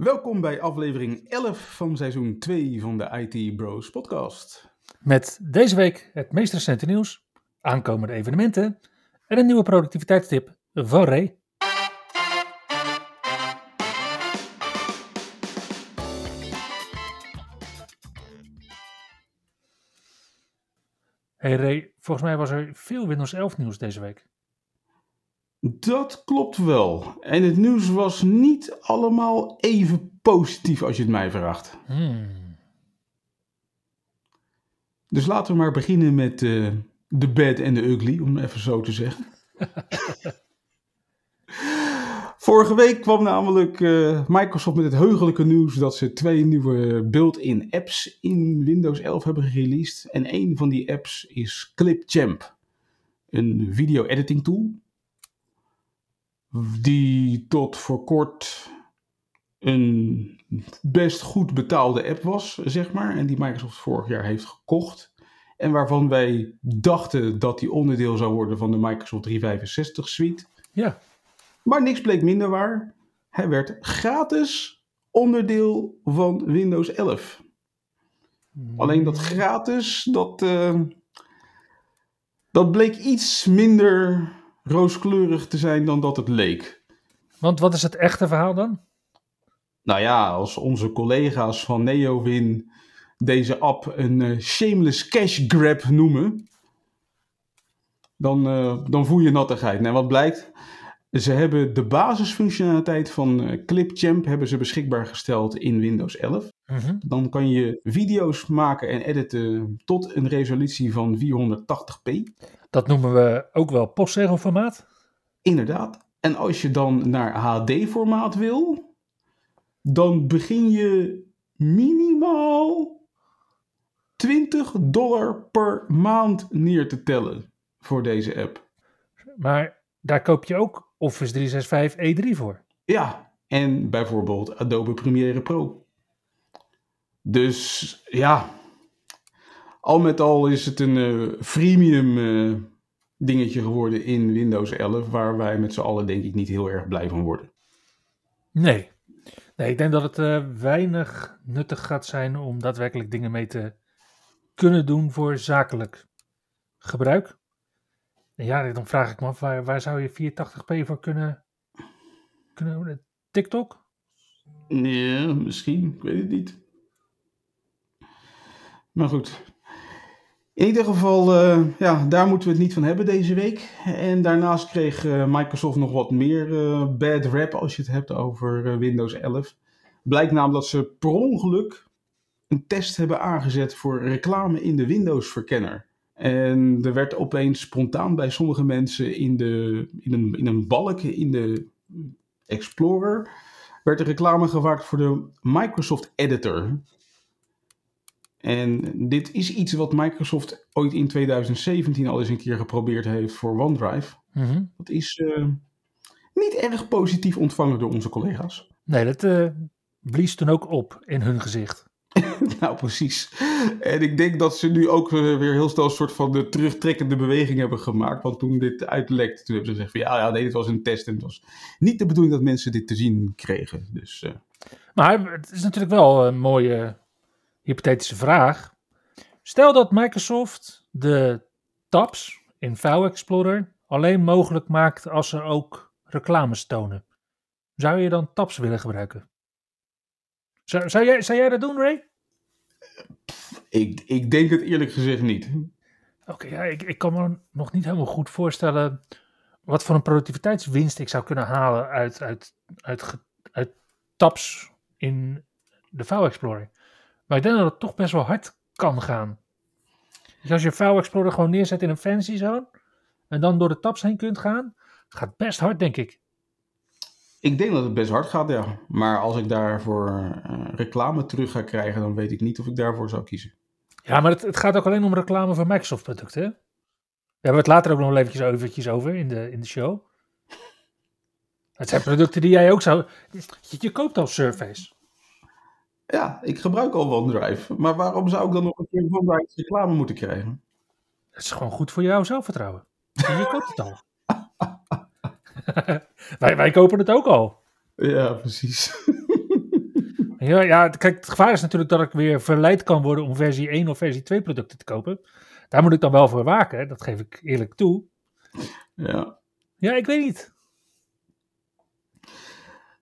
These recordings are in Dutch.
Welkom bij aflevering 11 van seizoen 2 van de IT Bros podcast. Met deze week het meest recente nieuws, aankomende evenementen en een nieuwe productiviteitstip van Ray. Hey Ray, volgens mij was er veel Windows 11 nieuws deze week. Dat klopt wel. En het nieuws was niet allemaal even positief als je het mij vraagt. Hmm. Dus laten we maar beginnen met uh, de bad en de ugly, om even zo te zeggen. Vorige week kwam namelijk uh, Microsoft met het heugelijke nieuws dat ze twee nieuwe built-in apps in Windows 11 hebben gereleased. En een van die apps is Clipchamp, een video editing tool die tot voor kort een best goed betaalde app was, zeg maar. En die Microsoft vorig jaar heeft gekocht. En waarvan wij dachten dat die onderdeel zou worden van de Microsoft 365 suite. Ja. Maar niks bleek minder waar. Hij werd gratis onderdeel van Windows 11. Alleen dat gratis, dat, uh, dat bleek iets minder rooskleurig te zijn dan dat het leek. Want wat is het echte verhaal dan? Nou ja, als onze collega's van NeoWin deze app een uh, shameless cash grab noemen, dan, uh, dan voel je nattigheid. En wat blijkt? Ze hebben de basisfunctionaliteit van uh, Clipchamp hebben ze beschikbaar gesteld in Windows 11. Mm -hmm. Dan kan je video's maken en editen tot een resolutie van 480p. Dat noemen we ook wel postzegelformaat. Inderdaad. En als je dan naar HD-formaat wil, dan begin je minimaal 20 dollar per maand neer te tellen voor deze app. Maar daar koop je ook Office 365 E3 voor. Ja, en bijvoorbeeld Adobe Premiere Pro. Dus ja, al met al is het een uh, freemium uh, dingetje geworden in Windows 11, waar wij met z'n allen denk ik niet heel erg blij van worden. Nee, nee ik denk dat het uh, weinig nuttig gaat zijn om daadwerkelijk dingen mee te kunnen doen voor zakelijk gebruik. En ja, dan vraag ik me af, waar, waar zou je 480p voor kunnen, kunnen TikTok? Ja, misschien, ik weet het niet. Maar goed. In ieder geval, uh, ja, daar moeten we het niet van hebben deze week. En daarnaast kreeg uh, Microsoft nog wat meer uh, bad rap als je het hebt over Windows 11. Blijkt namelijk dat ze per ongeluk een test hebben aangezet voor reclame in de Windows-verkenner. En er werd opeens spontaan bij sommige mensen in, de, in, een, in een balk in de Explorer... werd er reclame gemaakt voor de Microsoft Editor... En dit is iets wat Microsoft ooit in 2017 al eens een keer geprobeerd heeft voor OneDrive. Mm -hmm. Dat is uh, niet erg positief ontvangen door onze collega's. Nee, dat uh, blies toen ook op in hun gezicht. nou, precies. En ik denk dat ze nu ook uh, weer heel snel een soort van de terugtrekkende beweging hebben gemaakt. Want toen dit uitlekte, toen hebben ze gezegd van ja, ja, nee, dit was een test. En het was niet de bedoeling dat mensen dit te zien kregen. Dus, Maar het is natuurlijk wel een mooie hypothetische vraag. Stel dat Microsoft de tabs in File Explorer alleen mogelijk maakt als ze ook reclames tonen. Zou je dan tabs willen gebruiken? Zou, zou, jij, zou jij dat doen, Ray? Ik, ik denk het eerlijk gezegd niet. Oké, okay, ja, ik, ik kan me nog niet helemaal goed voorstellen wat voor een productiviteitswinst ik zou kunnen halen uit, uit, uit, uit tabs in de File Explorer. Maar ik denk dat het toch best wel hard kan gaan. Dus als je File Explorer gewoon neerzet in een fancy zone en dan door de tabs heen kunt gaan, gaat best hard, denk ik. Ik denk dat het best hard gaat, ja. Maar als ik daarvoor uh, reclame terug ga krijgen, dan weet ik niet of ik daarvoor zou kiezen. Ja, maar het, het gaat ook alleen om reclame voor Microsoft producten, hè? We hebben het later ook nog eventjes, eventjes over in de, in de show. Het zijn producten die jij ook zou... Je, je koopt al Surface. Ja, ik gebruik al OneDrive. Maar waarom zou ik dan nog een keer OneDrive reclame moeten krijgen? Het is gewoon goed voor jouw zelfvertrouwen. En je koopt het al. wij, wij kopen het ook al. Ja, precies. ja, ja, kijk, het gevaar is natuurlijk dat ik weer verleid kan worden om versie 1 of versie 2 producten te kopen. Daar moet ik dan wel voor waken, dat geef ik eerlijk toe. Ja. Ja, ik weet niet.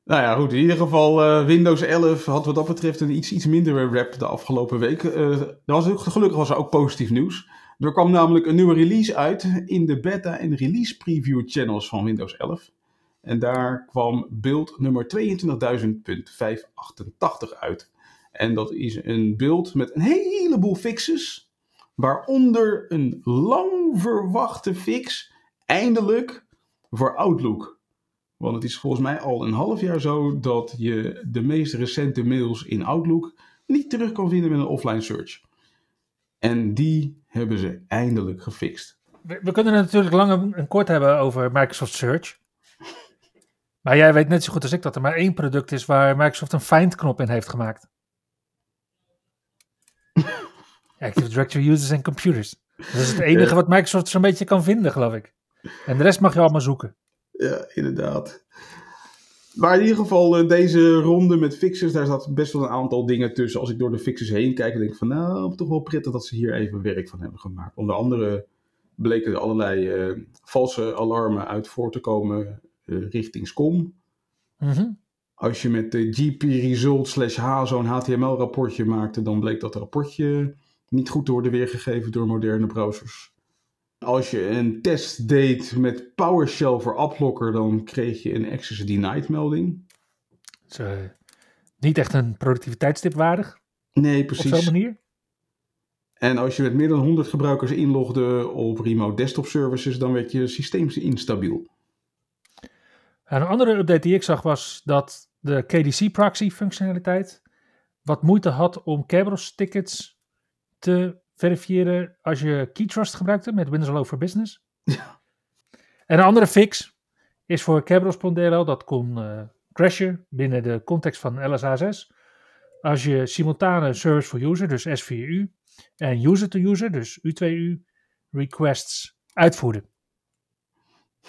Nou ja, goed. In ieder geval, uh, Windows 11 had wat dat betreft een iets, iets minder rap de afgelopen week. Uh, was ook, gelukkig was er ook positief nieuws. Er kwam namelijk een nieuwe release uit in de beta- en release preview channels van Windows 11. En daar kwam beeld nummer 22.588 uit. En dat is een beeld met een heleboel fixes. Waaronder een lang verwachte fix, eindelijk, voor Outlook. Want het is volgens mij al een half jaar zo dat je de meest recente mails in Outlook niet terug kan vinden met een offline search. En die hebben ze eindelijk gefixt. We, we kunnen het natuurlijk lang en kort hebben over Microsoft Search. Maar jij weet net zo goed als ik dat er maar één product is waar Microsoft een find-knop in heeft gemaakt. Active Directory Users and Computers. Dat is het enige wat Microsoft zo'n beetje kan vinden, geloof ik. En de rest mag je allemaal zoeken. Ja, inderdaad. Maar in ieder geval, eh, deze ronde met fixes, daar zat best wel een aantal dingen tussen. Als ik door de fixes heen kijk, denk ik van nou, toch wel prettig dat ze hier even werk van hebben gemaakt. Onder andere bleken er allerlei uh, valse alarmen uit voor te komen uh, richting SCOM. Mm Als je met de GP Result slash H zo'n HTML rapportje maakte, dan bleek dat rapportje niet goed te worden weergegeven door moderne browsers. Als je een test deed met PowerShell voor AppLocker, dan kreeg je een access denied melding. Dus, uh, niet echt een productiviteitstip waardig. Nee, precies. Op zo'n manier. En als je met meer dan 100 gebruikers inlogde op remote desktop services, dan werd je systeem instabiel. En een andere update die ik zag was dat de KDC proxy functionaliteit wat moeite had om Kerberos tickets te verifiëren als je Keytrust gebruikte met Windows Hello for Business. Ja. En een andere fix is voor Kerberos.dll, dat kon uh, crashen binnen de context van LSA6. Als je simultane service for user, dus S4U, en user to user, dus U2U, requests uitvoerde.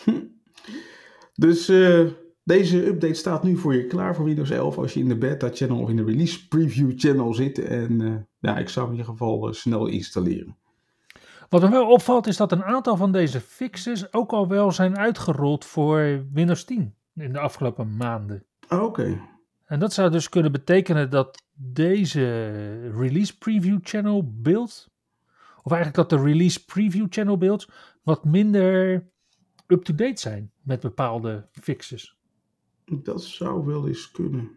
Hm. Dus uh, deze update staat nu voor je klaar voor Windows 11 als je in de beta channel of in de release preview channel zit. En uh, ja, ik zou in ieder geval uh, snel installeren. Wat me wel opvalt is dat een aantal van deze fixes ook al wel zijn uitgerold voor Windows 10 in de afgelopen maanden. Oké. Okay. En dat zou dus kunnen betekenen dat deze release preview channel beeld, of eigenlijk dat de release preview channel beeld, wat minder up-to-date zijn met bepaalde fixes. Dat zou wel eens kunnen.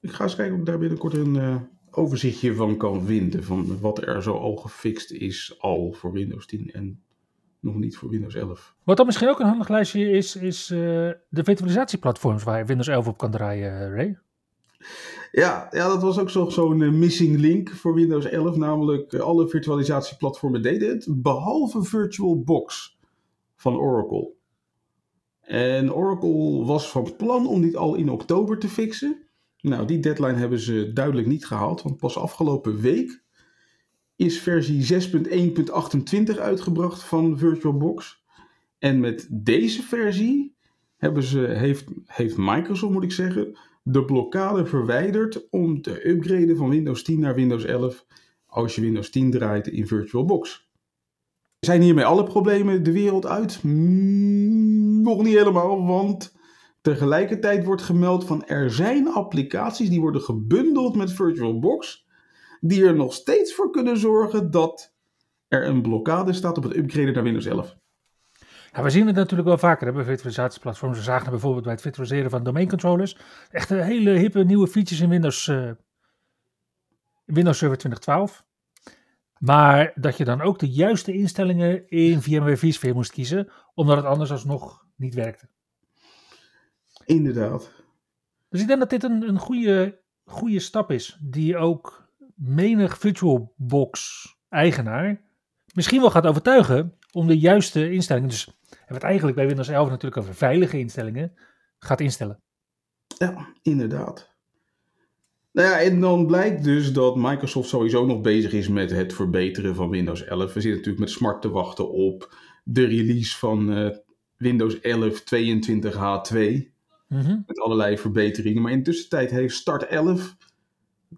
Ik ga eens kijken of ik daar binnenkort een uh, overzichtje van kan vinden. Van wat er zo al gefixt is al voor Windows 10 en nog niet voor Windows 11. Wat dan misschien ook een handig lijstje is, is uh, de virtualisatieplatforms waar je Windows 11 op kan draaien, Ray. Ja, ja, dat was ook zo'n zo missing link voor Windows 11. Namelijk alle virtualisatieplatformen deden het, behalve VirtualBox van Oracle. En Oracle was van plan om dit al in oktober te fixen. Nou, die deadline hebben ze duidelijk niet gehaald, want pas afgelopen week is versie 6.1.28 uitgebracht van VirtualBox. En met deze versie hebben ze, heeft, heeft Microsoft, moet ik zeggen, de blokkade verwijderd om te upgraden van Windows 10 naar Windows 11 als je Windows 10 draait in VirtualBox. Zijn hiermee alle problemen de wereld uit? Mm, nog niet helemaal, want tegelijkertijd wordt gemeld van er zijn applicaties die worden gebundeld met VirtualBox, die er nog steeds voor kunnen zorgen dat er een blokkade staat op het upgraden naar Windows 11. Ja, we zien het natuurlijk wel vaker bij virtualisatieplatforms. We zagen bijvoorbeeld bij het virtualiseren van domeincontrollers. Echt hele hippe nieuwe features in Windows, uh, Windows Server 2012. Maar dat je dan ook de juiste instellingen in VMware vSphere moest kiezen, omdat het anders alsnog niet werkte. Inderdaad. Dus ik denk dat dit een, een goede, goede stap is, die ook menig VirtualBox eigenaar misschien wel gaat overtuigen om de juiste instellingen, dus we het eigenlijk bij Windows 11 natuurlijk over veilige instellingen, gaat instellen. Ja, inderdaad. Nou ja, en dan blijkt dus dat Microsoft sowieso nog bezig is met het verbeteren van Windows 11. We zitten natuurlijk met smart te wachten op de release van uh, Windows 11 22H2. Mhm. Met allerlei verbeteringen. Maar in de tussentijd heeft Start 11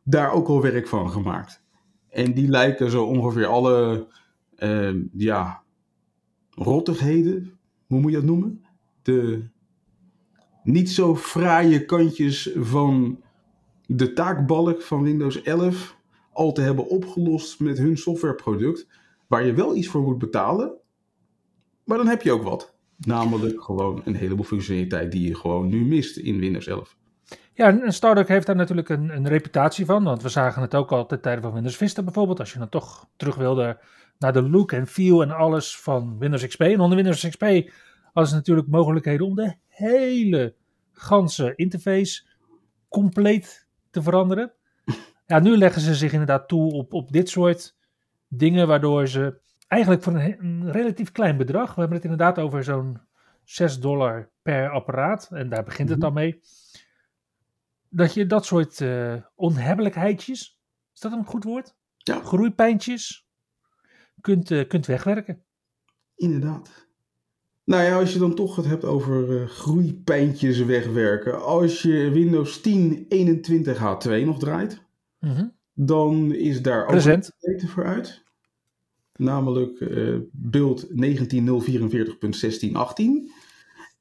daar ook al werk van gemaakt. En die lijken zo ongeveer alle uh, ja, rottigheden, hoe moet je dat noemen? De niet zo fraaie kantjes van de taakbalk van Windows 11 al te hebben opgelost met hun softwareproduct, waar je wel iets voor moet betalen, maar dan heb je ook wat. Namelijk gewoon een heleboel functionaliteit die je gewoon nu mist in Windows 11. Ja, en Stardock heeft daar natuurlijk een, een reputatie van, want we zagen het ook al ten tijde van Windows Vista bijvoorbeeld. Als je dan toch terug wilde naar de look en feel en alles van Windows XP. En onder Windows XP hadden ze natuurlijk mogelijkheden om de hele ganse interface compleet te veranderen. Ja, nu leggen ze zich inderdaad toe op, op dit soort dingen, waardoor ze eigenlijk voor een, een relatief klein bedrag, we hebben het inderdaad over zo'n 6 dollar per apparaat, en daar begint het dan mee, dat je dat soort uh, onhebbelijkheidjes, is dat een goed woord? Ja. Groeipijntjes, kunt, uh, kunt wegwerken. Inderdaad. Nou ja, als je dan toch het hebt over uh, groeipijntjes wegwerken. Als je Windows 10 21H2 nog draait, mm -hmm. dan is daar ook een voor uit. Namelijk uh, build 19.044.16.18.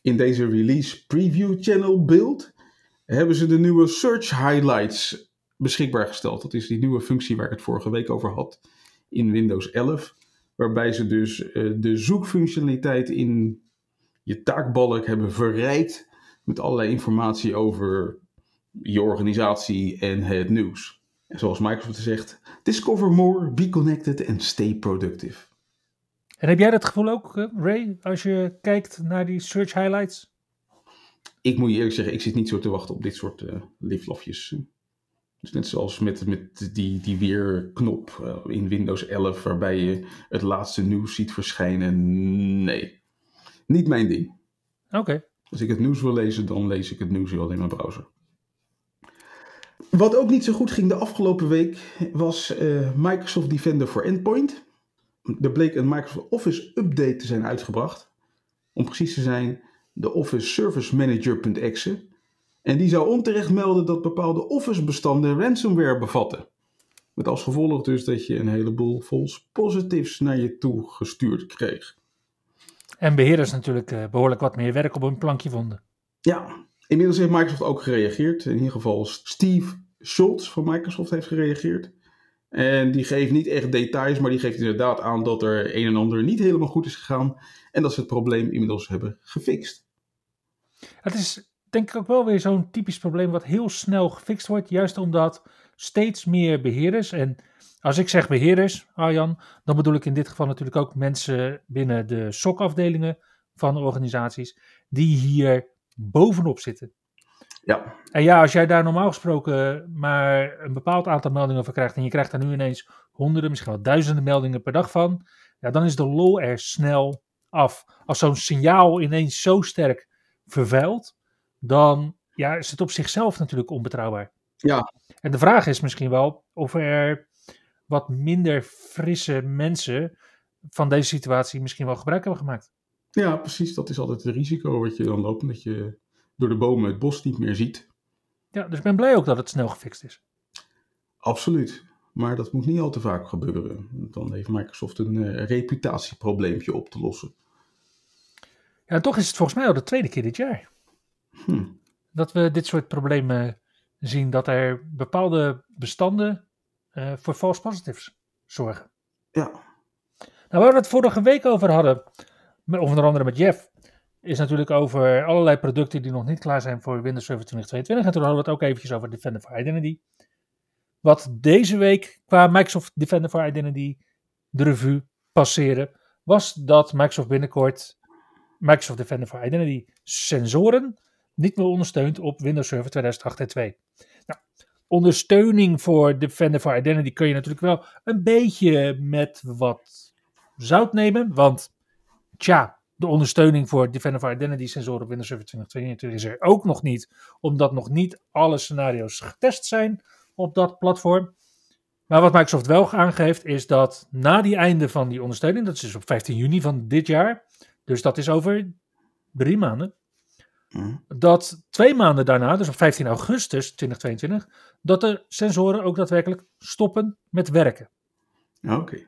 In deze release preview channel build hebben ze de nieuwe search highlights beschikbaar gesteld. Dat is die nieuwe functie waar ik het vorige week over had in Windows 11. Waarbij ze dus uh, de zoekfunctionaliteit in je taakbalk hebben verrijkt met allerlei informatie over je organisatie en het nieuws. En zoals Microsoft zegt, discover more, be connected and stay productive. En heb jij dat gevoel ook, Ray, als je kijkt naar die search highlights? Ik moet je eerlijk zeggen, ik zit niet zo te wachten op dit soort uh, lieflafjes. Dus net zoals met, met die, die weerknop uh, in Windows 11, waarbij je het laatste nieuws ziet verschijnen. Nee, niet mijn ding. Oké. Okay. Als ik het nieuws wil lezen, dan lees ik het nieuws wel in mijn browser. Wat ook niet zo goed ging de afgelopen week was uh, Microsoft Defender for Endpoint. Er bleek een Microsoft Office update te zijn uitgebracht. Om precies te zijn, de Office Service Manager.exe. En die zou onterecht melden dat bepaalde Office-bestanden ransomware bevatten. Met als gevolg dus dat je een heleboel false positives naar je toe gestuurd kreeg. En beheerders natuurlijk uh, behoorlijk wat meer werk op een plankje vonden. Ja, inmiddels heeft Microsoft ook gereageerd. In ieder geval Steve Schultz van Microsoft heeft gereageerd. En die geeft niet echt details, maar die geeft inderdaad aan dat er een en ander niet helemaal goed is gegaan. En dat ze het probleem inmiddels hebben gefixt. Het is denk ik ook wel weer zo'n typisch probleem wat heel snel gefixt wordt. Juist omdat steeds meer beheerders, en als ik zeg beheerders, Arjan, dan bedoel ik in dit geval natuurlijk ook mensen binnen de SOC-afdelingen van organisaties, die hier bovenop zitten. Ja. En ja, als jij daar normaal gesproken maar een bepaald aantal meldingen van krijgt en je krijgt daar nu ineens honderden, misschien wel duizenden meldingen per dag van, ja, dan is de lol er snel af. Als zo'n signaal ineens zo sterk vervuilt, dan ja, is het op zichzelf natuurlijk onbetrouwbaar. Ja. En de vraag is misschien wel of er wat minder frisse mensen van deze situatie misschien wel gebruik hebben gemaakt. Ja, precies. Dat is altijd het risico wat je dan loopt, dat je door de bomen het bos niet meer ziet. Ja, dus ik ben blij ook dat het snel gefixt is. Absoluut. Maar dat moet niet al te vaak gebeuren. Dan heeft Microsoft een uh, reputatieprobleempje op te lossen. Ja, toch is het volgens mij al de tweede keer dit jaar. Hm. Dat we dit soort problemen zien. Dat er bepaalde bestanden uh, voor false positives zorgen. Ja. Nou, waar we het vorige week over hadden, onder andere met Jeff, is natuurlijk over allerlei producten die nog niet klaar zijn voor Windows Server 2022. En toen hadden we het ook eventjes over Defender for Identity. Wat deze week qua Microsoft Defender for Identity de revue passeerde, was dat Microsoft binnenkort Microsoft Defender for Identity sensoren niet meer ondersteunt op Windows Server 2008 en 2. Nou, ondersteuning voor Defender for Identity kun je natuurlijk wel een beetje met wat zout nemen. Want tja, de ondersteuning voor Defender for Identity sensoren op Windows Server 2022 is er ook nog niet. Omdat nog niet alle scenario's getest zijn op dat platform. Maar wat Microsoft wel aangeeft is dat na die einde van die ondersteuning, dat is dus op 15 juni van dit jaar, dus dat is over drie maanden, Hm. dat twee maanden daarna, dus op 15 augustus 2022, dat de sensoren ook daadwerkelijk stoppen met werken. Oké.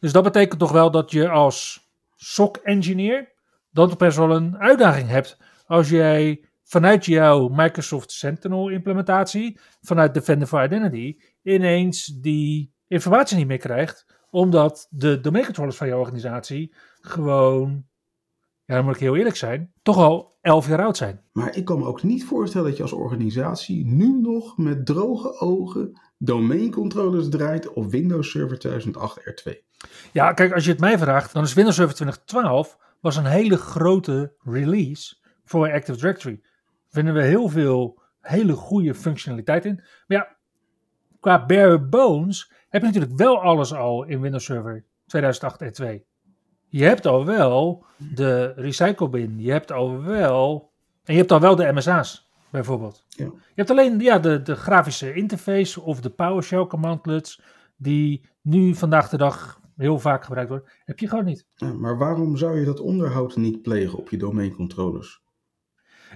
Dus dat betekent toch wel dat je als SOC-engineer dan toch best wel een uitdaging hebt als jij vanuit jouw Microsoft Sentinel implementatie, vanuit Defender for Identity, ineens die informatie niet meer krijgt, omdat de domeincontrollers van jouw organisatie gewoon, ja dan moet ik heel eerlijk zijn, toch al 11 jaar oud zijn. Maar ik kan me ook niet voorstellen dat je als organisatie nu nog met droge ogen domeincontrollers draait op Windows Server 2008 R2. Ja, kijk, als je het mij vraagt, dan is Windows Server 2012 was een hele grote release voor Active Directory. Vinden we heel veel hele goede functionaliteit in. Maar ja, qua bare bones heb je natuurlijk wel alles al in Windows Server 2008 en 2. Je hebt al wel de recycle bin, je hebt al wel, en je hebt al wel de MSA's bijvoorbeeld. Ja. Je hebt alleen ja, de, de grafische interface of de PowerShell commandlets die nu vandaag de dag heel vaak gebruikt worden, heb je gewoon niet. Ja, maar waarom zou je dat onderhoud niet plegen op je domeincontrollers?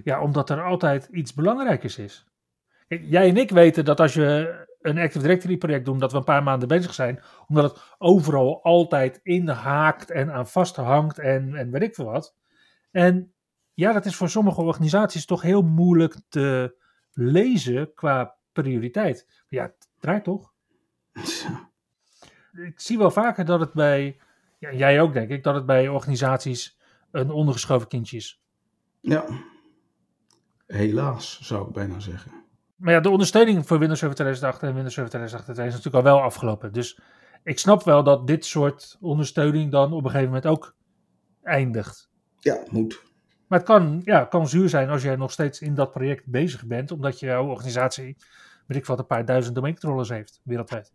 Ja, omdat er altijd iets belangrijkers is. Jij en ik weten dat als je een Active Directory project doet, dat we een paar maanden bezig zijn, omdat het overal altijd inhaakt en aan vasthangt en, en weet ik veel wat. En ja, dat is voor sommige organisaties toch heel moeilijk te lezen qua prioriteit. Maar ja, het draait toch? Ik zie wel vaker dat het bij, ja, jij ook denk ik, dat het bij organisaties een ondergeschoven kindje is. Ja, helaas zou ik bijna zeggen. Maar ja, de ondersteuning voor Windows Server 2008 en Windows Server 2008 is natuurlijk al wel afgelopen. Dus ik snap wel dat dit soort ondersteuning dan op een gegeven moment ook eindigt. Ja, moet. Maar het kan, ja, kan zuur zijn als jij nog steeds in dat project bezig bent, omdat jouw organisatie, weet ik wat, een paar duizend domeincontrollers heeft wereldwijd.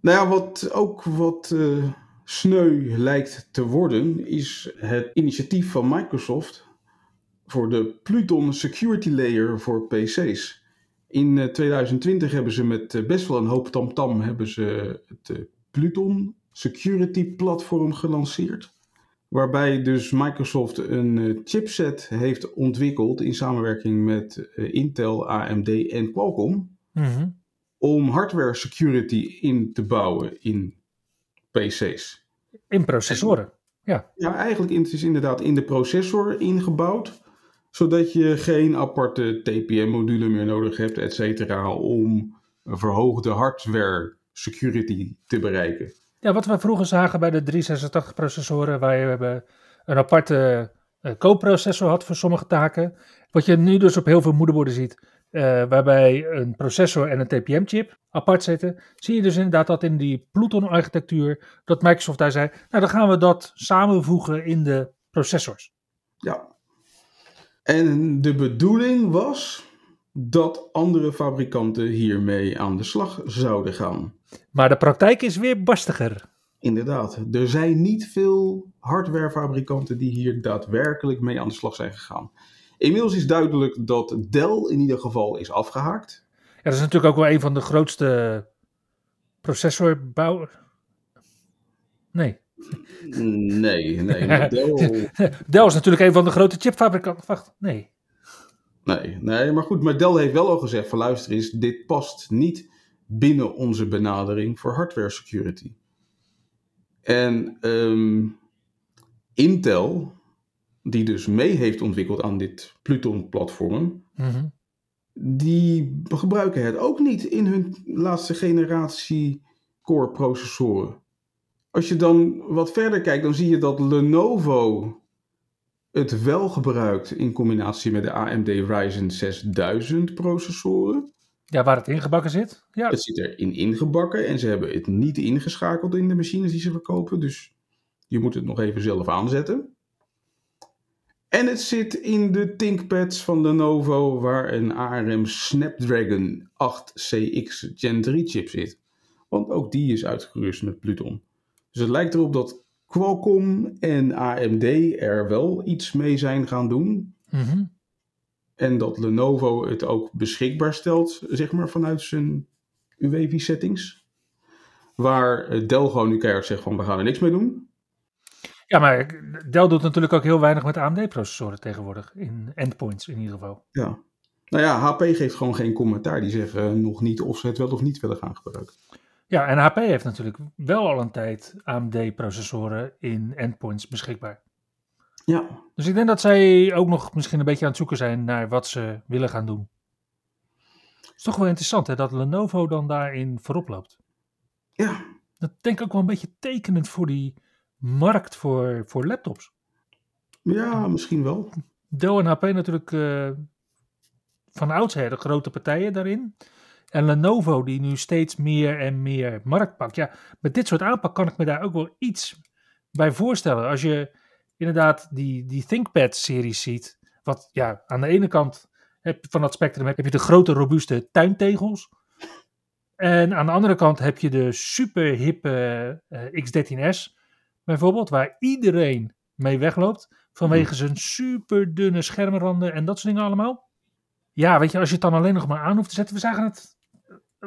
Nou ja, wat ook wat eh, sneu lijkt te worden, is het initiatief van Microsoft voor de Pluton Security Layer voor PC's. In eh, 2020 hebben ze met eh, best wel een hoop tamtam hebben ze het eh, Pluton Security Platform gelanceerd. Waarbij dus Microsoft een eh, chipset heeft ontwikkeld in samenwerking met eh, Intel, AMD en Qualcomm Mhm. om hardware security in te bouwen in PC's. In processoren. Ja, eigenlijk in, het is inderdaad in de processor ingebouwd, zodat je geen aparte TPM-module meer nodig hebt, et cetera, om een verhoogde hardware security te bereiken. Ja, wat we vroeger zagen bij de 386 processoren, waar je hebben een aparte eh, co-processor had voor sommige taken. Wat je nu dus op heel veel moederborden ziet, eh, waarbij een processor en een TPM-chip apart zitten, zie je dus inderdaad dat in die Pluton-architectuur, dat Microsoft daar zei, nou dan gaan we dat samenvoegen in de processors. Ja. En de bedoeling was dat andere fabrikanten hiermee aan de slag zouden gaan. Maar de praktijk is weer barstiger. Inderdaad, er zijn niet veel hardwarefabrikanten die hier daadwerkelijk mee aan de slag zijn gegaan. Inmiddels is duidelijk dat Dell in ieder geval is afgehaakt. Ja, dat is natuurlijk ook wel een van de grootste processorbouwers. Nee. Nee, nee. Dell, Dell is natuurlijk een van de grote chipfabrikanten. Wacht, nee. nee, nee, maar goed, maar Dell heeft wel al gezegd van luister eens, dit past niet binnen onze benadering voor hardware security. En ehm, Intel, die dus mee heeft ontwikkeld aan dit Pluton-platform, Mhm. die gebruiken het ook niet in hun laatste generatie core processoren. Als je dan wat verder kijkt, dan zie je dat Lenovo het wel gebruikt in combinatie met de AMD Ryzen 6000 processoren. Ja, waar het ingebakken zit. Ja. Het zit erin ingebakken en ze hebben het niet ingeschakeld in de machines die ze verkopen. Dus je moet het nog even zelf aanzetten. En het zit in de ThinkPads van Lenovo, waar een ARM Snapdragon 8CX Gen 3 chip zit. Want ook die is uitgerust met Pluton. Dus het lijkt erop dat Qualcomm en AMD er wel iets mee zijn gaan doen. Mhm. En dat Lenovo het ook beschikbaar stelt, zeg maar, vanuit zijn UEFI settings. Waar eh, Dell gewoon nu keihard zegt van, we gaan er niks mee doen. Ja, maar Dell doet natuurlijk ook heel weinig met AMD-processoren tegenwoordig. In endpoints in ieder geval. Ja. Nou ja, HP geeft gewoon geen commentaar. Die zeggen nog niet of ze het wel of niet willen gaan gebruiken. Ja, en HP heeft natuurlijk wel al een tijd AMD-processoren in endpoints beschikbaar. Ja, Dus ik denk dat zij ook nog misschien een beetje aan het zoeken zijn naar wat ze willen gaan doen. Het is toch wel interessant hè, dat Lenovo dan daarin voorop loopt. ja, Dat denk ik ook wel een beetje tekenend voor die markt voor, voor laptops. ja, misschien wel. Dell en HP natuurlijk eh, van oudsher de grote partijen daarin. En Lenovo die nu steeds meer en meer markt pakt. Ja, met dit soort aanpak kan ik me daar ook wel iets bij voorstellen. Als je inderdaad die, die ThinkPad-series ziet. Wat ja, aan de ene kant heb, van dat spectrum heb je de grote robuuste tuintegels. En aan de andere kant heb je de super hippe eh, X13S bijvoorbeeld. Waar iedereen mee wegloopt. Vanwege zijn super dunne schermranden en dat soort dingen allemaal. Ja, weet je, als je het dan alleen nog maar aan hoeft te zetten. We zagen het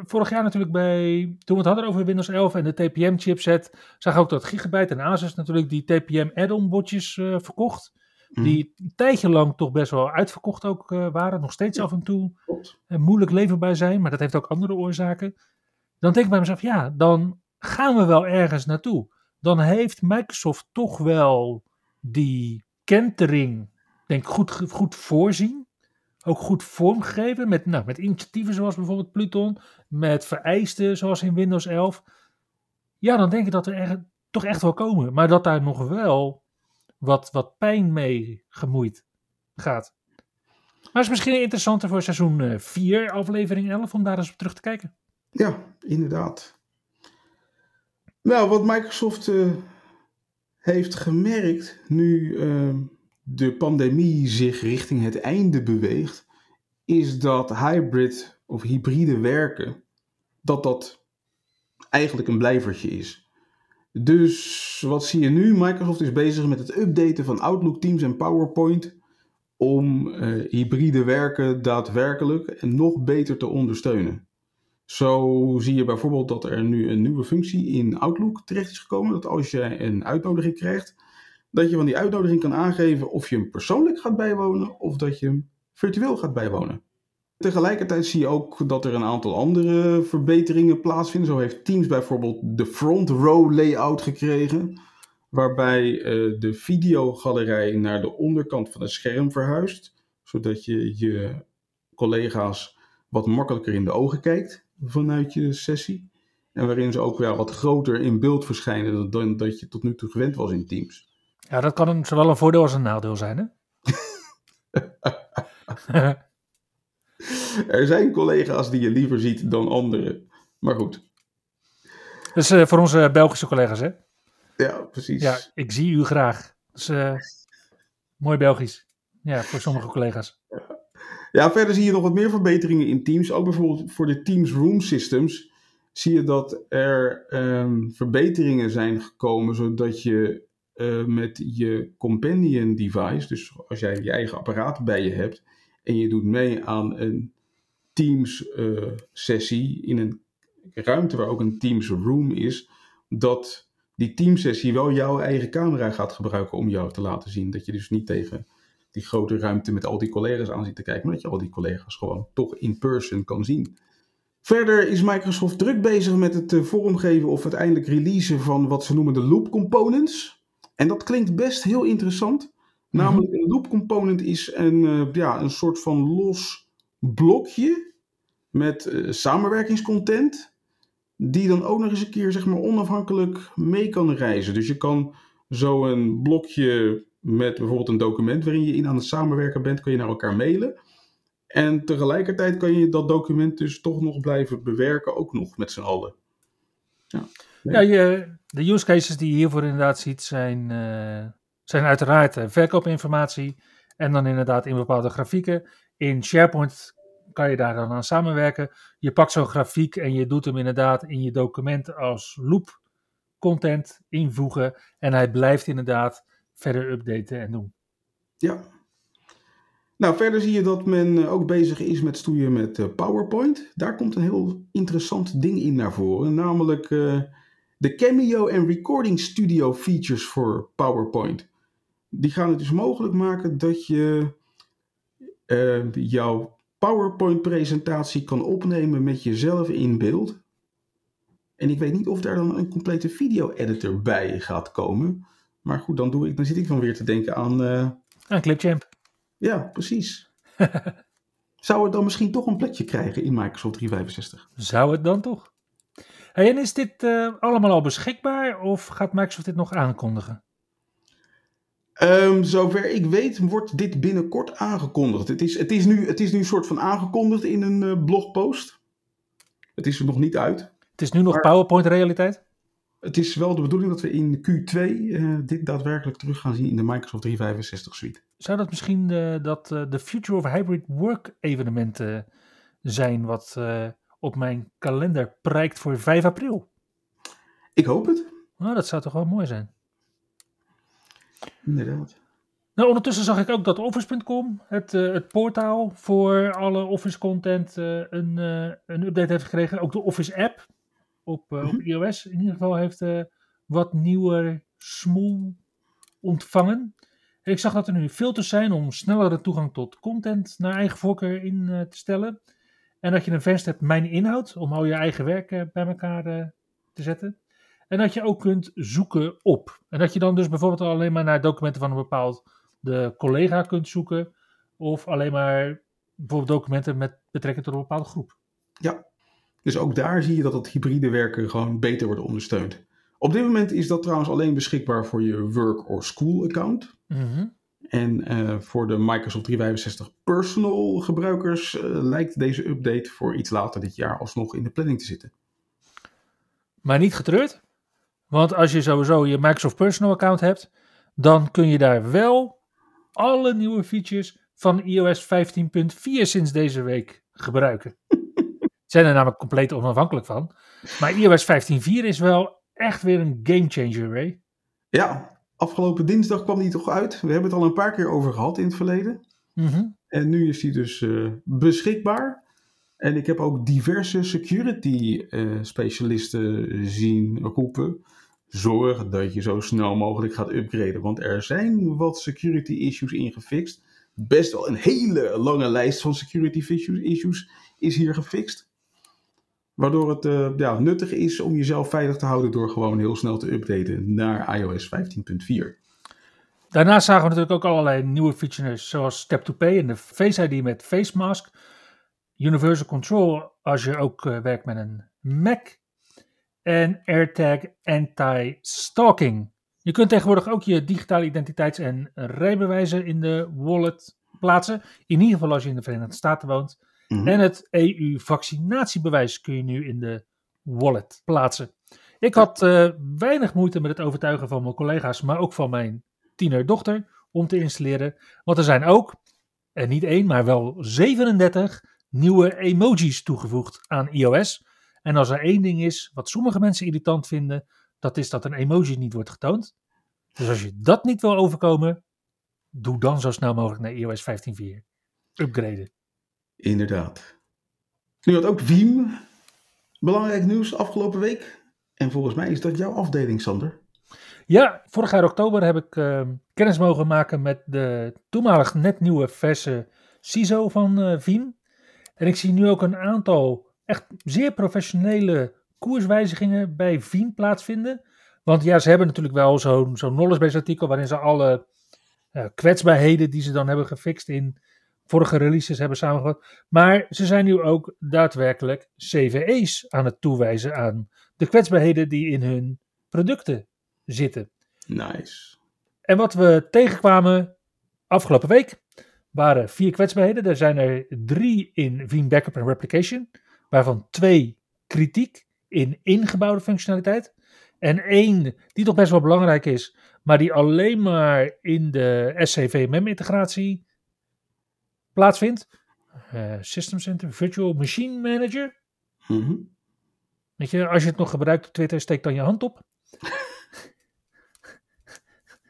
vorig jaar natuurlijk bij, toen we het hadden over Windows 11 en de TPM chipset. Zagen we ook dat Gigabyte en Asus natuurlijk die TPM add-on bordjes eh, verkocht. Die een tijdje lang toch best wel uitverkocht ook eh, waren. Nog steeds af en toe en moeilijk leverbaar zijn, maar dat heeft ook andere oorzaken. Dan denk ik bij mezelf, ja, dan gaan we wel ergens naartoe. Dan heeft Microsoft toch wel die kentering, denk ik, goed, goed voorzien. Ook goed vormgegeven met, nou, met initiatieven zoals bijvoorbeeld Pluton, met vereisten zoals in Windows 11. Ja, dan denk ik dat er echt, toch echt wel komen. Maar dat daar nog wel wat, wat pijn mee gemoeid gaat. Maar is misschien interessanter voor seizoen 4, aflevering 11, om daar eens op terug te kijken. Ja, inderdaad. Nou, wat Microsoft eh, heeft gemerkt nu eh, de pandemie zich richting het einde beweegt, is dat hybrid of hybride werken, dat dat eigenlijk een blijvertje is. Dus wat zie je nu? Microsoft is bezig met het updaten van Outlook, Teams en PowerPoint om eh, hybride werken daadwerkelijk en nog beter te ondersteunen. Zo zie je bijvoorbeeld dat er nu een nieuwe functie in Outlook terecht is gekomen. Dat als je een uitnodiging krijgt, dat je van die uitnodiging kan aangeven of je hem persoonlijk gaat bijwonen of dat je hem virtueel gaat bijwonen. Tegelijkertijd zie je ook dat er een aantal andere verbeteringen plaatsvinden. Zo heeft Teams bijvoorbeeld de front row layout gekregen, waarbij eh, de videogalerij naar de onderkant van het scherm verhuist, zodat je je collega's wat makkelijker in de ogen kijkt vanuit je sessie. En waarin ze ook wel wat groter in beeld verschijnen dan dat je tot nu toe gewend was in Teams. Ja, dat kan een, zowel een voordeel als een nadeel zijn, hè? Er zijn collega's die je liever ziet dan anderen. Maar goed, dus eh, voor onze Belgische collega's, hè? ja, precies. Ja, ik zie u graag. Eh, mooi Belgisch. Ja, voor sommige collega's. Ja, verder zie je nog wat meer verbeteringen in Teams. Ook bijvoorbeeld voor de Teams Room Systems zie je dat er ehm, verbeteringen zijn gekomen, zodat je eh, met je companion device, dus als jij je eigen apparaat bij je hebt en je doet mee aan een Teams eh, sessie in een ruimte waar ook een Teams Room is, dat die Teams sessie wel jouw eigen camera gaat gebruiken om jou te laten zien. Dat je dus niet tegen die grote ruimte met al die collega's aan zit te kijken, maar dat je al die collega's gewoon toch in person kan zien. Verder is Microsoft druk bezig met het eh, vormgeven of uiteindelijk releasen van wat ze noemen de loop components. En dat klinkt best heel interessant. Namelijk een loop component is een, eh, ja, een soort van los blokje met eh, samenwerkingscontent. Die dan ook nog eens een keer zeg maar, onafhankelijk mee kan reizen. Dus je kan zo een blokje met bijvoorbeeld een document waarin je in aan het samenwerken bent, kan je naar elkaar mailen. En tegelijkertijd kan je dat document dus toch nog blijven bewerken, ook nog met z'n allen. Ja, je, de use cases die je hiervoor inderdaad ziet zijn, eh, zijn uiteraard eh, verkoopinformatie En dan inderdaad in bepaalde grafieken. In SharePoint kan je daar dan aan samenwerken. Je pakt zo'n grafiek en je doet hem inderdaad in je document als loop content invoegen. En hij blijft inderdaad verder updaten en doen. Ja. Nou, verder zie je dat men eh, ook bezig is met stoeien met PowerPoint. Daar komt een heel interessant ding in naar voren. Namelijk de Cameo en Recording Studio features voor PowerPoint. Die gaan het dus mogelijk maken dat je uh, jouw PowerPoint-presentatie kan opnemen met jezelf in beeld. En ik weet niet of daar dan een complete video-editor bij gaat komen. Maar goed, dan, doe ik, dan zit ik dan weer te denken aan. Uh... Aan Clipchamp. Ja, precies. Zou het dan misschien toch een plekje krijgen in Microsoft 365? Zou het dan toch? Hey, en is dit uh, allemaal al beschikbaar of gaat Microsoft dit nog aankondigen? Um, zover ik weet wordt dit binnenkort aangekondigd. Het is, het is, nu, het is nu een soort van aangekondigd in een uh, blogpost. Het is er nog niet uit. Het is nu nog maar PowerPoint realiteit? Het is wel de bedoeling dat we in Q2 uh, dit daadwerkelijk terug gaan zien in de Microsoft 365 suite. Zou dat misschien de, dat, de Future of Hybrid Work evenementen zijn wat op mijn kalender prijkt voor 5 april? Ik hoop het. Nou, dat zou toch wel mooi zijn. Inderdaad. Nou, ondertussen zag ik ook dat Office.com, het, uh, het portaal voor alle Office content, uh, een, uh, een update heeft gekregen. Ook de Office app op, mm -hmm. op iOS in ieder geval heeft wat nieuwer smoel ontvangen. En ik zag dat er nu filters zijn om snellere toegang tot content naar eigen voorkeur in te stellen. En dat je een venster hebt mijn inhoud, om al je eigen werk bij elkaar te zetten. En dat je ook kunt zoeken op. En dat je dan dus bijvoorbeeld alleen maar naar documenten van een bepaald de collega kunt zoeken. Of alleen maar bijvoorbeeld documenten met betrekking tot een bepaalde groep. Ja, dus ook daar zie je dat het hybride werken gewoon beter wordt ondersteund. Op dit moment is dat trouwens alleen beschikbaar voor je work or school account. Mm -hmm. En uh, voor de Microsoft 365 personal gebruikers uh, lijkt deze update voor iets later dit jaar alsnog in de planning te zitten. Maar niet getreurd? Want als je sowieso je Microsoft Personal account hebt, dan kun je daar wel alle nieuwe features van iOS 15.4 sinds deze week gebruiken. Zijn er namelijk compleet onafhankelijk van. Maar iOS 15.4 is wel echt weer een gamechanger, Ray. Ja, afgelopen dinsdag kwam die toch uit. We hebben het al een paar keer over gehad in het verleden. Mm -hmm. En nu is die dus uh, beschikbaar. En ik heb ook diverse security uh, specialisten zien roepen. Zorg dat je zo snel mogelijk gaat upgraden. Want er zijn wat security issues ingefixt. Best wel een hele lange lijst van security issues is hier gefixt. Waardoor het uh, ja, nuttig is om jezelf veilig te houden door gewoon heel snel te updaten naar iOS 15.4. Daarnaast zagen we natuurlijk ook allerlei nieuwe features zoals Tap to Pay en de Face ID met Face Mask. Universal Control als je ook uh, werkt met een Mac. En AirTag Anti-Stalking. Je kunt tegenwoordig ook je digitale identiteits- en rijbewijzen in de wallet plaatsen. In ieder geval als je in de Verenigde Staten woont. Mhm. En het EU-vaccinatiebewijs kun je nu in de wallet plaatsen. Ik had uh, weinig moeite met het overtuigen van mijn collega's, maar ook van mijn tienerdochter om te installeren. Want er zijn ook, en niet één, maar wel 37 nieuwe emojis toegevoegd aan iOS. En als er één ding is wat sommige mensen irritant vinden, dat is dat een emoji niet wordt getoond. Dus als je dat niet wil overkomen, doe dan zo snel mogelijk naar iOS 15.4. Upgraden. Inderdaad. Nu had ook Veeam belangrijk nieuws afgelopen week. En volgens mij is dat jouw afdeling, Sander. Ja, vorig jaar oktober heb ik uh, kennis mogen maken met de toenmalig net nieuwe verse CISO van uh, Veeam. En ik zie nu ook een aantal echt zeer professionele koerswijzigingen bij Veeam plaatsvinden. Want ja, ze hebben natuurlijk wel zo'n zo'n knowledge-based artikel waarin ze alle uh, kwetsbaarheden die ze dan hebben gefixt in vorige releases hebben samengevat. Maar ze zijn nu ook daadwerkelijk CVE's aan het toewijzen aan de kwetsbaarheden die in hun producten zitten. Nice. En wat we tegenkwamen afgelopen week waren vier kwetsbaarheden. Er zijn er drie in Veeam Backup en Replication, waarvan twee kritiek in ingebouwde functionaliteit. En één die toch best wel belangrijk is, maar die alleen maar in de SCVMM-integratie plaatsvindt. Uh, System Center Virtual Machine Manager. Mhm. Weet je, als je het nog gebruikt op Twitter, steek dan je hand op.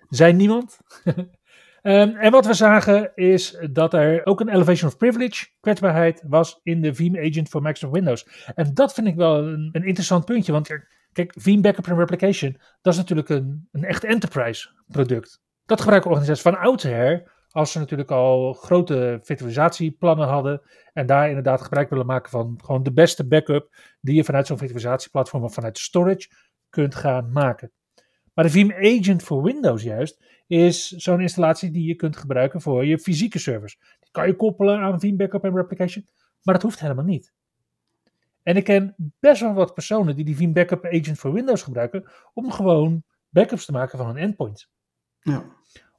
Zijn niemand. um, en wat we zagen is dat er ook een elevation of privilege kwetsbaarheid was in de Veeam agent voor Microsoft Windows. En dat vind ik wel een, een interessant puntje, want kijk, Veeam Backup and Replication, dat is natuurlijk een, een echt enterprise product. Dat gebruiken organisaties van oudsher als ze natuurlijk al grote virtualisatieplannen hadden en daar inderdaad gebruik willen maken van gewoon de beste backup die je vanuit zo'n virtualisatieplatform of vanuit storage kunt gaan maken. Maar de Veeam Agent voor Windows juist is zo'n installatie die je kunt gebruiken voor je fysieke servers. Die kan je koppelen aan Veeam Backup en Replication, maar dat hoeft helemaal niet. En ik ken best wel wat personen die die Veeam Backup Agent voor Windows gebruiken om gewoon backups te maken van hun endpoints. Ja.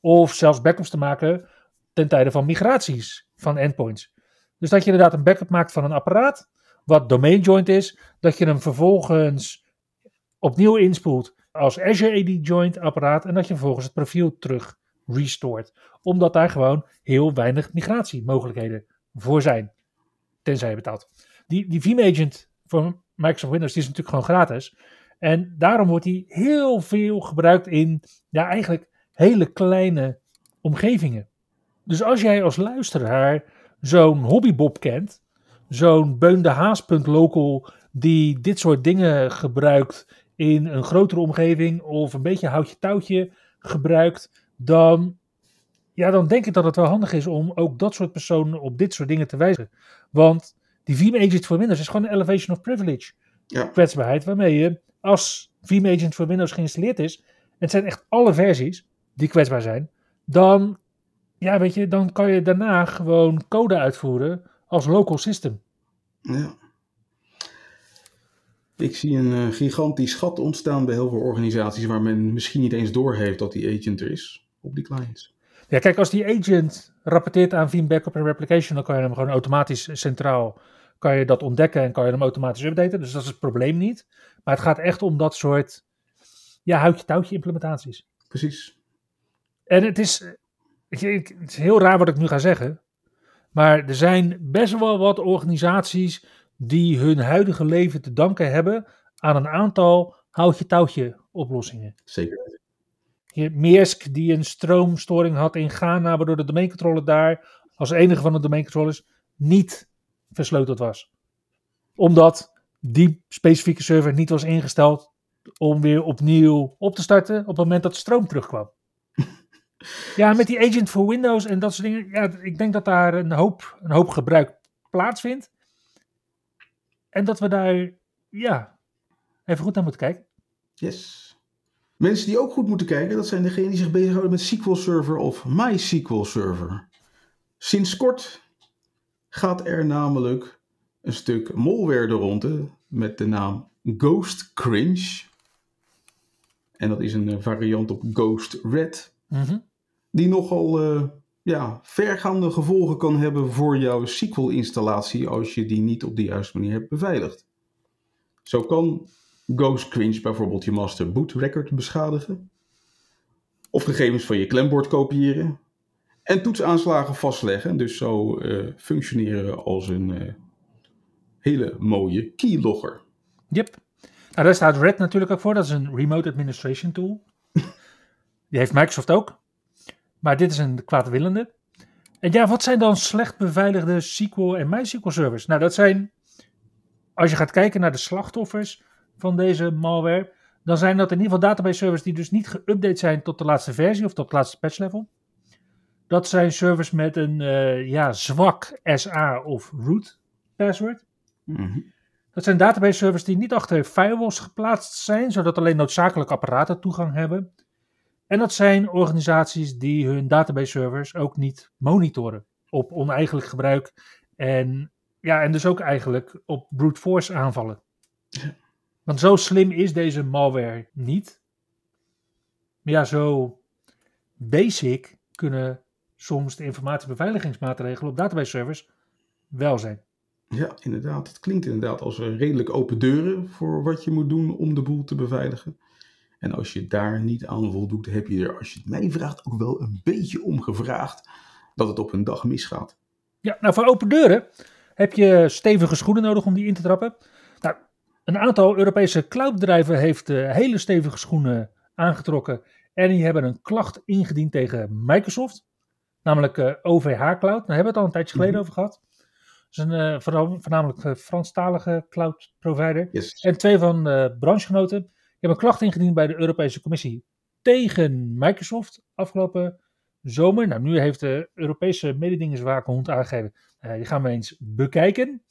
Of zelfs backups te maken ten tijde van migraties van endpoints. Dus dat je inderdaad een backup maakt van een apparaat, wat domain joint is, dat je hem vervolgens opnieuw inspoelt als Azure AD joint apparaat en dat je vervolgens het profiel terug restoort. Omdat daar gewoon heel weinig migratiemogelijkheden voor zijn. Tenzij je betaalt. Die, die Veeam Agent voor Microsoft Windows is natuurlijk gewoon gratis. En daarom wordt die heel veel gebruikt in ja, eigenlijk hele kleine omgevingen. Dus als jij als luisteraar zo'n hobbybob kent, zo'n Beun de Haas.local die dit soort dingen gebruikt in een grotere omgeving of een beetje houtje touwtje gebruikt, dan, ja, dan denk ik dat het wel handig is om ook dat soort personen op dit soort dingen te wijzen. Want die Veeam Agent voor Windows is gewoon een elevation of privilege Ja. kwetsbaarheid, waarmee je als Veeam Agent voor Windows geïnstalleerd is, en het zijn echt alle versies die kwetsbaar zijn, dan, ja, weet je, dan kan je daarna gewoon code uitvoeren als local system. Ja. Ik zie een uh, gigantisch gat ontstaan bij heel veel organisaties waar men misschien niet eens doorheeft dat die agent er is op die clients. Ja, kijk, als die agent rapporteert aan Veeam Backup en Replication, dan kan je hem gewoon automatisch centraal kan je dat ontdekken en kan je hem automatisch updaten. Dus dat is het probleem niet. Maar het gaat echt om dat soort ja, houtje-touwtje implementaties. Precies. En het is, het is heel raar wat ik nu ga zeggen. Maar er zijn best wel wat organisaties die hun huidige leven te danken hebben aan een aantal houtje-touwtje oplossingen. Zeker. Maersk die een stroomstoring had in Ghana, waardoor de domeincontroller daar als enige van de domeincontrollers niet versleuteld was. Omdat die specifieke server niet was ingesteld om weer opnieuw op te starten op het moment dat de stroom terugkwam. Ja, met die agent voor Windows en dat soort dingen. Ja, ik denk dat daar een hoop, een hoop gebruik plaatsvindt. En dat we daar, ja, even goed naar moeten kijken. Yes. Mensen die ook goed moeten kijken, dat zijn degenen die zich bezighouden met SQL Server of MySQL Server. Sinds kort gaat er namelijk een stuk malware er rond met de naam Ghost Cringe. En dat is een variant op Ghost Red. Mm -hmm. Die nogal uh, ja, vergaande gevolgen kan hebben voor jouw SQL-installatie als je die niet op de juiste manier hebt beveiligd. Zo kan Ghost Cringe bijvoorbeeld je master boot record beschadigen. Of gegevens van je klembord kopiëren. En toetsaanslagen vastleggen. Dus zo uh, functioneren als een uh, hele mooie keylogger. Yep. Nou, daar staat Red natuurlijk ook voor. Dat is een remote administration tool. Die heeft Microsoft ook. Maar dit is een kwaadwillende. En ja, wat zijn dan slecht beveiligde SQL en MySQL servers? Nou, dat zijn, als je gaat kijken naar de slachtoffers van deze malware, dan zijn dat in ieder geval database servers die dus niet geüpdate zijn tot de laatste versie of tot het laatste patch level. Dat zijn servers met een uh, ja, zwak SA of root password. Mm -hmm. Dat zijn database servers die niet achter firewalls geplaatst zijn, zodat alleen noodzakelijke apparaten toegang hebben. En dat zijn organisaties die hun database servers ook niet monitoren op oneigenlijk gebruik en, ja, en dus ook eigenlijk op brute force aanvallen. Want zo slim is deze malware niet. Maar ja, zo basic kunnen soms de informatiebeveiligingsmaatregelen op database servers wel zijn. Ja, inderdaad. Het klinkt inderdaad als redelijk open deuren voor wat je moet doen om de boel te beveiligen. En als je daar niet aan voldoet, heb je er, als je het mij vraagt, ook wel een beetje om gevraagd dat het op een dag misgaat. Ja, nou voor open deuren heb je stevige schoenen nodig om die in te trappen. Nou, een aantal Europese cloudbedrijven heeft uh, hele stevige schoenen aangetrokken en die hebben een klacht ingediend tegen Microsoft, namelijk OVH Cloud. Daar hebben we het al een tijdje geleden mm over gehad. Dat is een uh, voornamelijk Franstalige cloud provider. Yes. En twee van de branchegenoten hebben klacht ingediend bij de Europese Commissie tegen Microsoft afgelopen zomer. Nou, nu heeft de Europese mededingingswaakhond aangegeven, die gaan we eens bekijken.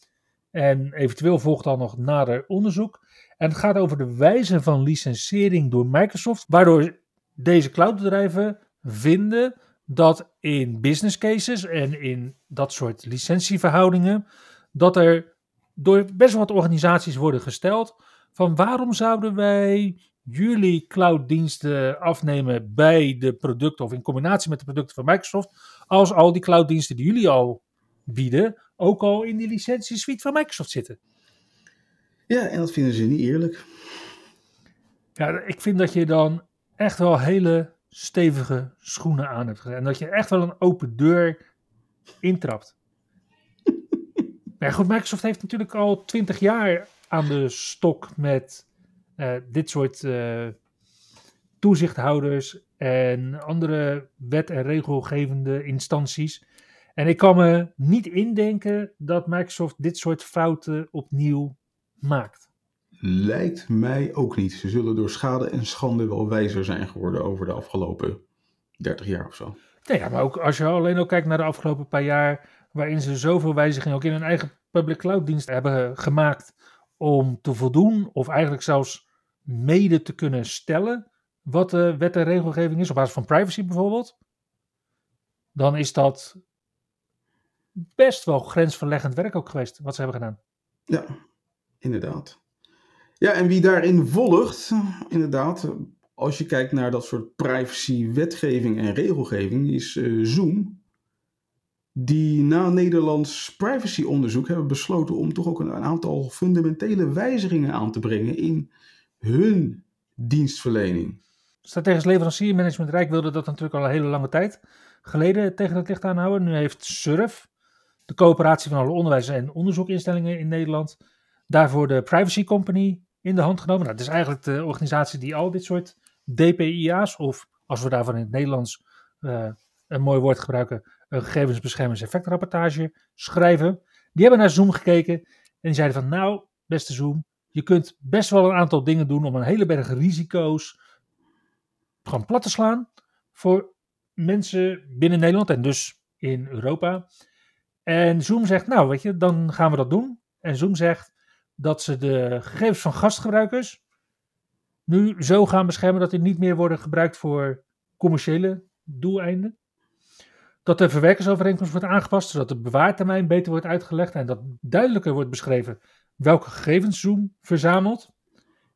En eventueel volgt dan nog nader onderzoek. En het gaat over de wijze van licentiëring door Microsoft, waardoor deze cloudbedrijven vinden dat in business cases en in dat soort licentieverhoudingen, dat er door best wel wat organisaties worden gesteld van waarom zouden wij jullie clouddiensten afnemen bij de producten of in combinatie met de producten van Microsoft, als al die clouddiensten die jullie al bieden, ook al in die licentiesuite van Microsoft zitten. Ja, en dat vinden ze niet eerlijk. Ja, ik vind dat je dan echt wel hele stevige schoenen aan hebt gezet. En dat je echt wel een open deur intrapt. maar goed, Microsoft heeft natuurlijk al twintig jaar aan de stok met uh, dit soort uh, toezichthouders en andere wet- en regelgevende instanties. En ik kan me niet indenken dat Microsoft dit soort fouten opnieuw maakt. Lijkt mij ook niet. Ze zullen door schade en schande wel wijzer zijn geworden over de afgelopen 30 jaar of zo. Nee, ja, maar ook als je alleen al kijkt naar de afgelopen paar jaar, waarin ze zoveel wijzigingen ook in hun eigen public cloud dienst hebben gemaakt om te voldoen, of eigenlijk zelfs mede te kunnen stellen wat de wet en regelgeving is, op basis van privacy bijvoorbeeld, dan is dat best wel grensverleggend werk ook geweest, wat ze hebben gedaan. Ja, inderdaad. Ja, en wie daarin volgt, inderdaad, als je kijkt naar dat soort privacy-wetgeving en regelgeving, is uh, Zoom. Die na Nederlands privacyonderzoek hebben besloten om toch ook een, aantal fundamentele wijzigingen aan te brengen in hun dienstverlening. Strategisch leveranciermanagement Rijk wilde dat natuurlijk al een hele lange tijd geleden tegen het licht aanhouden. Nu heeft SURF, de coöperatie van alle onderwijs- en onderzoekinstellingen in Nederland, daarvoor de Privacy Company in de hand genomen. Nou, dat is eigenlijk de organisatie die al dit soort DPIA's, of als we daarvan in het Nederlands uh, een mooi woord gebruiken, een gegevensbeschermingseffectrapportage schrijven. Die hebben naar Zoom gekeken en die zeiden van nou, beste Zoom, je kunt best wel een aantal dingen doen om een hele berg risico's gewoon plat te slaan voor mensen binnen Nederland en dus in Europa. En Zoom zegt, nou weet je, dan gaan we dat doen. En Zoom zegt dat ze de gegevens van gastgebruikers nu zo gaan beschermen dat die niet meer worden gebruikt voor commerciële doeleinden. Dat de verwerkersovereenkomst wordt aangepast, zodat de bewaartermijn beter wordt uitgelegd en dat duidelijker wordt beschreven welke gegevens Zoom verzamelt.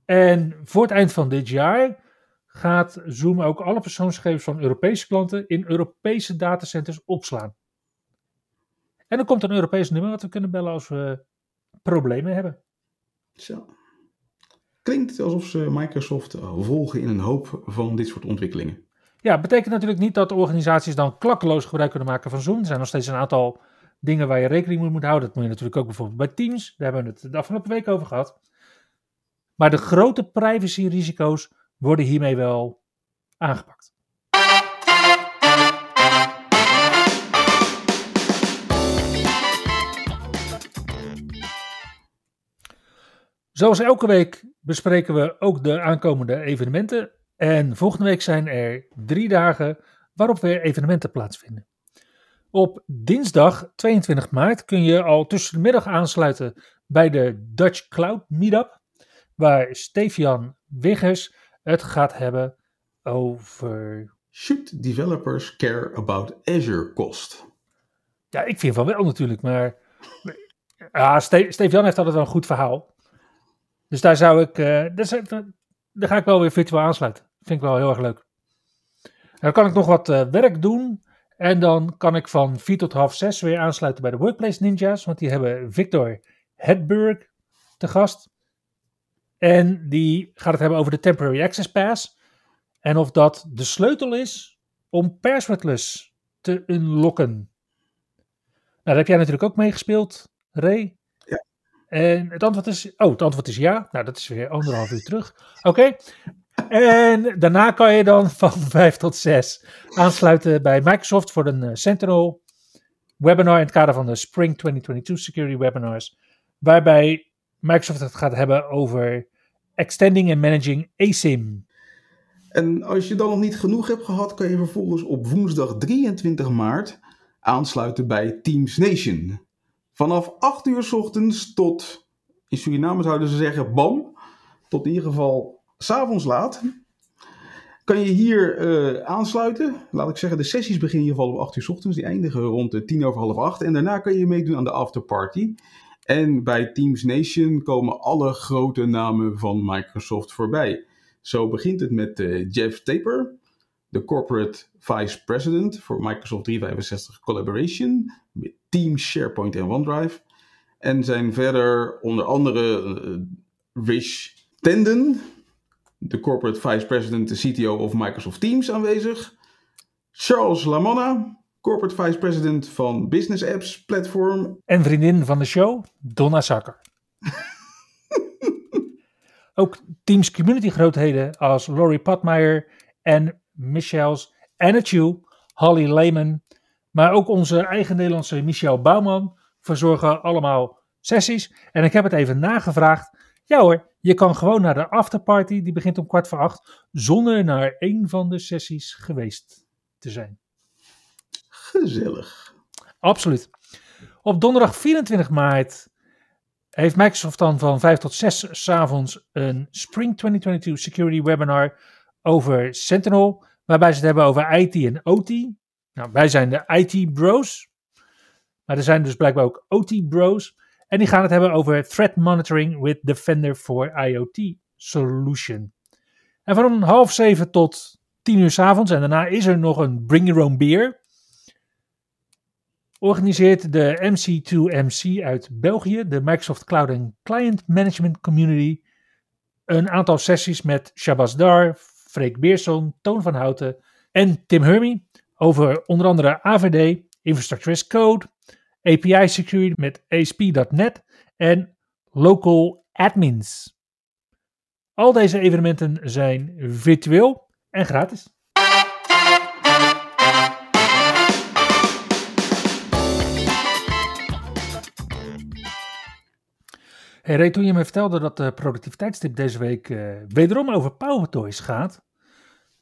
En voor het eind van dit jaar gaat Zoom ook alle persoonsgegevens van Europese klanten in Europese datacenters opslaan. En dan komt een Europees nummer wat we kunnen bellen als we problemen hebben. Zo. Klinkt alsof ze Microsoft volgen in een hoop van dit soort ontwikkelingen. Ja, betekent natuurlijk niet dat organisaties dan klakkeloos gebruik kunnen maken van Zoom. Er zijn nog steeds een aantal dingen waar je rekening mee moet houden. Dat moet je natuurlijk ook bijvoorbeeld bij Teams. Daar hebben we het de afgelopen week over gehad. Maar de grote privacyrisico's worden hiermee wel aangepakt. Zoals elke week bespreken we ook de aankomende evenementen. En volgende week zijn er drie dagen waarop weer evenementen plaatsvinden. Op dinsdag 22 maart kun je al tussen de middag aansluiten bij de Dutch Cloud Meetup, waar Stefian Wiggers het gaat hebben over. Should developers care about Azure cost? Ja, ik vind van wel natuurlijk, maar. Ja, Stefian heeft altijd wel een goed verhaal. Dus daar zou ik. Uh, daar ga ik wel weer virtueel aansluiten. Vind ik wel heel erg leuk. dan kan ik nog wat uh, werk doen. En dan kan ik van 4 tot half 6 weer aansluiten bij de Workplace Ninjas. Want die hebben Victor Hedberg te gast. En die gaat het hebben over de Temporary Access Pass. En of dat de sleutel is om passwordless te unlocken. Nou, daar heb jij natuurlijk ook meegespeeld, Ray. Ja. En het antwoord is, oh, het antwoord is ja. Nou, dat is weer anderhalf uur terug. Oké. En daarna kan je dan van 5 tot 6 aansluiten bij Microsoft voor een eh, Sentinel webinar in het kader van de Spring 2022 Security Webinars. Waarbij Microsoft het gaat hebben over extending en managing ASIM. En als je dan nog niet genoeg hebt gehad, kan je vervolgens op woensdag 23 maart aansluiten bij Teams Nation. Vanaf 8 uur 's ochtends tot, in Suriname zouden ze zeggen, bam, tot in ieder geval s'avonds laat. Kan je hier eh, aansluiten. Laat ik zeggen, de sessies beginnen in ieder geval om 8 uur 's ochtends. Die eindigen rond de 10 over half 8. En daarna kan je meedoen aan de afterparty. En bij Teams Nation komen alle grote namen van Microsoft voorbij. Zo begint het met eh, Jeff Taper, de Corporate Vice President voor Microsoft 365 Collaboration, met Teams, SharePoint en OneDrive. En zijn verder onder andere eh, Rich Tenden, de Corporate Vice President, de CTO of Microsoft Teams aanwezig. Charles Lamanna, Corporate Vice President van Business Apps Platform. En vriendin van de show, Donna Sakker. Ook Teams community grootheden als Laurie Patmeyer en Michels Anachu, Holly Lehman, maar ook onze eigen Nederlandse Michel Bouwman verzorgen allemaal sessies. En ik heb het even nagevraagd. Ja hoor, je kan gewoon naar de afterparty, die begint om kwart voor acht, zonder naar een van de sessies geweest te zijn. Gezellig. Absoluut. Op donderdag 24 maart heeft Microsoft dan van 5 tot 6 s'avonds een Spring 2022 Security Webinar over Sentinel, waarbij ze het hebben over IT en OT. Nou, wij zijn de IT bros, maar er zijn dus blijkbaar ook OT bros. En die gaan het hebben over Threat Monitoring with Defender for IoT Solution. En van half zeven tot tien uur s avonds, en daarna is er nog een Bring Your Own Beer organiseert de MC2MC uit België, de Microsoft Cloud and Client Management Community, een aantal sessies met Shabazz Dar, Freek Beerson, Toon van Houten en Tim Hermy over onder andere AVD, Infrastructure as Code, API Security met ASP.NET en Local Admins. Al deze evenementen zijn virtueel en gratis. Hey Ray, toen je me vertelde dat de productiviteitstip deze week uh, wederom over PowerToys gaat,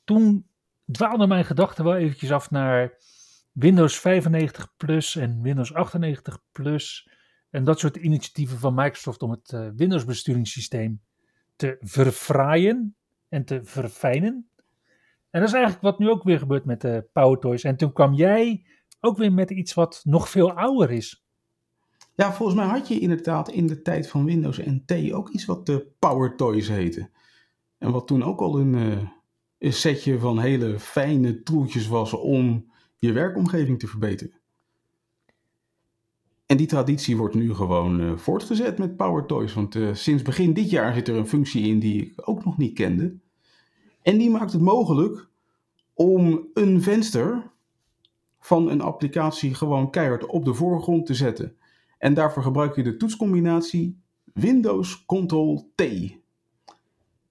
toen dwaalde mijn gedachten wel eventjes af naar Windows 95 Plus en Windows 98 Plus en dat soort initiatieven van Microsoft om het uh, Windows besturingssysteem te verfraaien en te verfijnen. En dat is eigenlijk wat nu ook weer gebeurt met de PowerToys. En toen kwam jij ook weer met iets wat nog veel ouder is. Ja, volgens mij had je inderdaad in de tijd van Windows NT ook iets wat de Power Toys heette. En wat toen ook al een, een setje van hele fijne troeltjes was om je werkomgeving te verbeteren. En die traditie wordt nu gewoon uh, voortgezet met Power Toys. Want uh, sinds begin dit jaar zit er een functie in die ik ook nog niet kende. En die maakt het mogelijk om een venster van een applicatie gewoon keihard op de voorgrond te zetten. En daarvoor gebruik je de toetscombinatie Windows Ctrl T.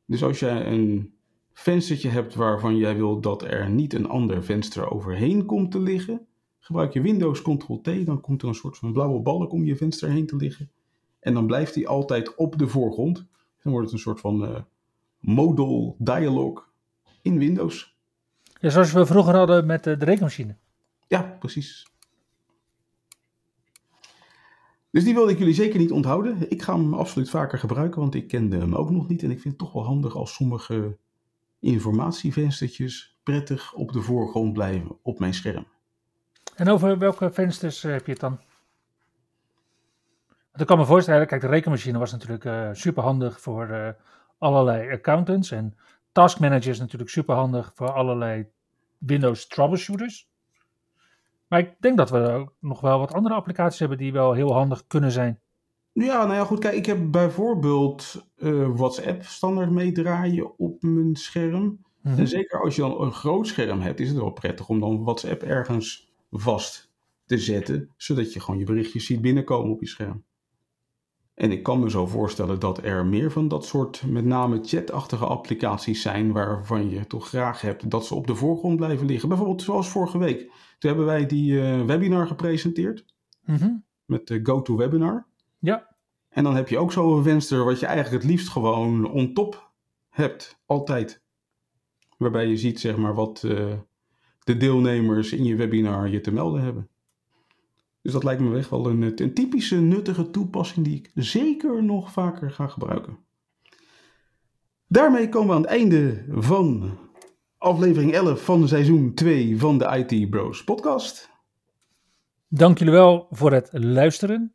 Dus als jij een venstertje hebt waarvan jij wil dat er niet een ander venster overheen komt te liggen, gebruik je Windows Ctrl T, dan komt er een soort van blauwe balk om je venster heen te liggen. En dan blijft die altijd op de voorgrond. Dan wordt het een soort van uh, modal dialog in Windows. Ja, zoals we vroeger hadden met de, de rekenmachine. Ja, precies. Dus die wilde ik jullie zeker niet onthouden. Ik ga hem absoluut vaker gebruiken, want ik kende hem ook nog niet. En ik vind het toch wel handig als sommige informatievenstertjes prettig op de voorgrond blijven op mijn scherm. En over welke vensters heb je het dan? Ik kan me voorstellen, kijk, de rekenmachine was natuurlijk uh, super handig voor uh, allerlei accountants. En Task Manager is natuurlijk super handig voor allerlei Windows troubleshooters. Maar ik denk dat we ook nog wel wat andere applicaties hebben die wel heel handig kunnen zijn. Ja, nou ja, goed. Kijk, ik heb bijvoorbeeld eh, WhatsApp standaard meedraaien op mijn scherm. Mhm. En zeker als je dan een groot scherm hebt, is het wel prettig om dan WhatsApp ergens vast te zetten, zodat je gewoon je berichtjes ziet binnenkomen op je scherm. En ik kan me zo voorstellen dat er meer van dat soort, met name chatachtige applicaties zijn, waarvan je toch graag hebt dat ze op de voorgrond blijven liggen. Bijvoorbeeld zoals vorige week. Toen hebben wij die eh, webinar gepresenteerd Mhm. met de GoToWebinar. Ja, En dan heb je ook zo'n venster wat je eigenlijk het liefst gewoon on top hebt, altijd. Waarbij je ziet zeg maar wat eh, de deelnemers in je webinar je te melden hebben. Dus dat lijkt me echt wel een, een typische nuttige toepassing die ik zeker nog vaker ga gebruiken. Daarmee komen we aan het einde van aflevering 11 van seizoen 2 van de IT Bros podcast. dank jullie wel voor het luisteren.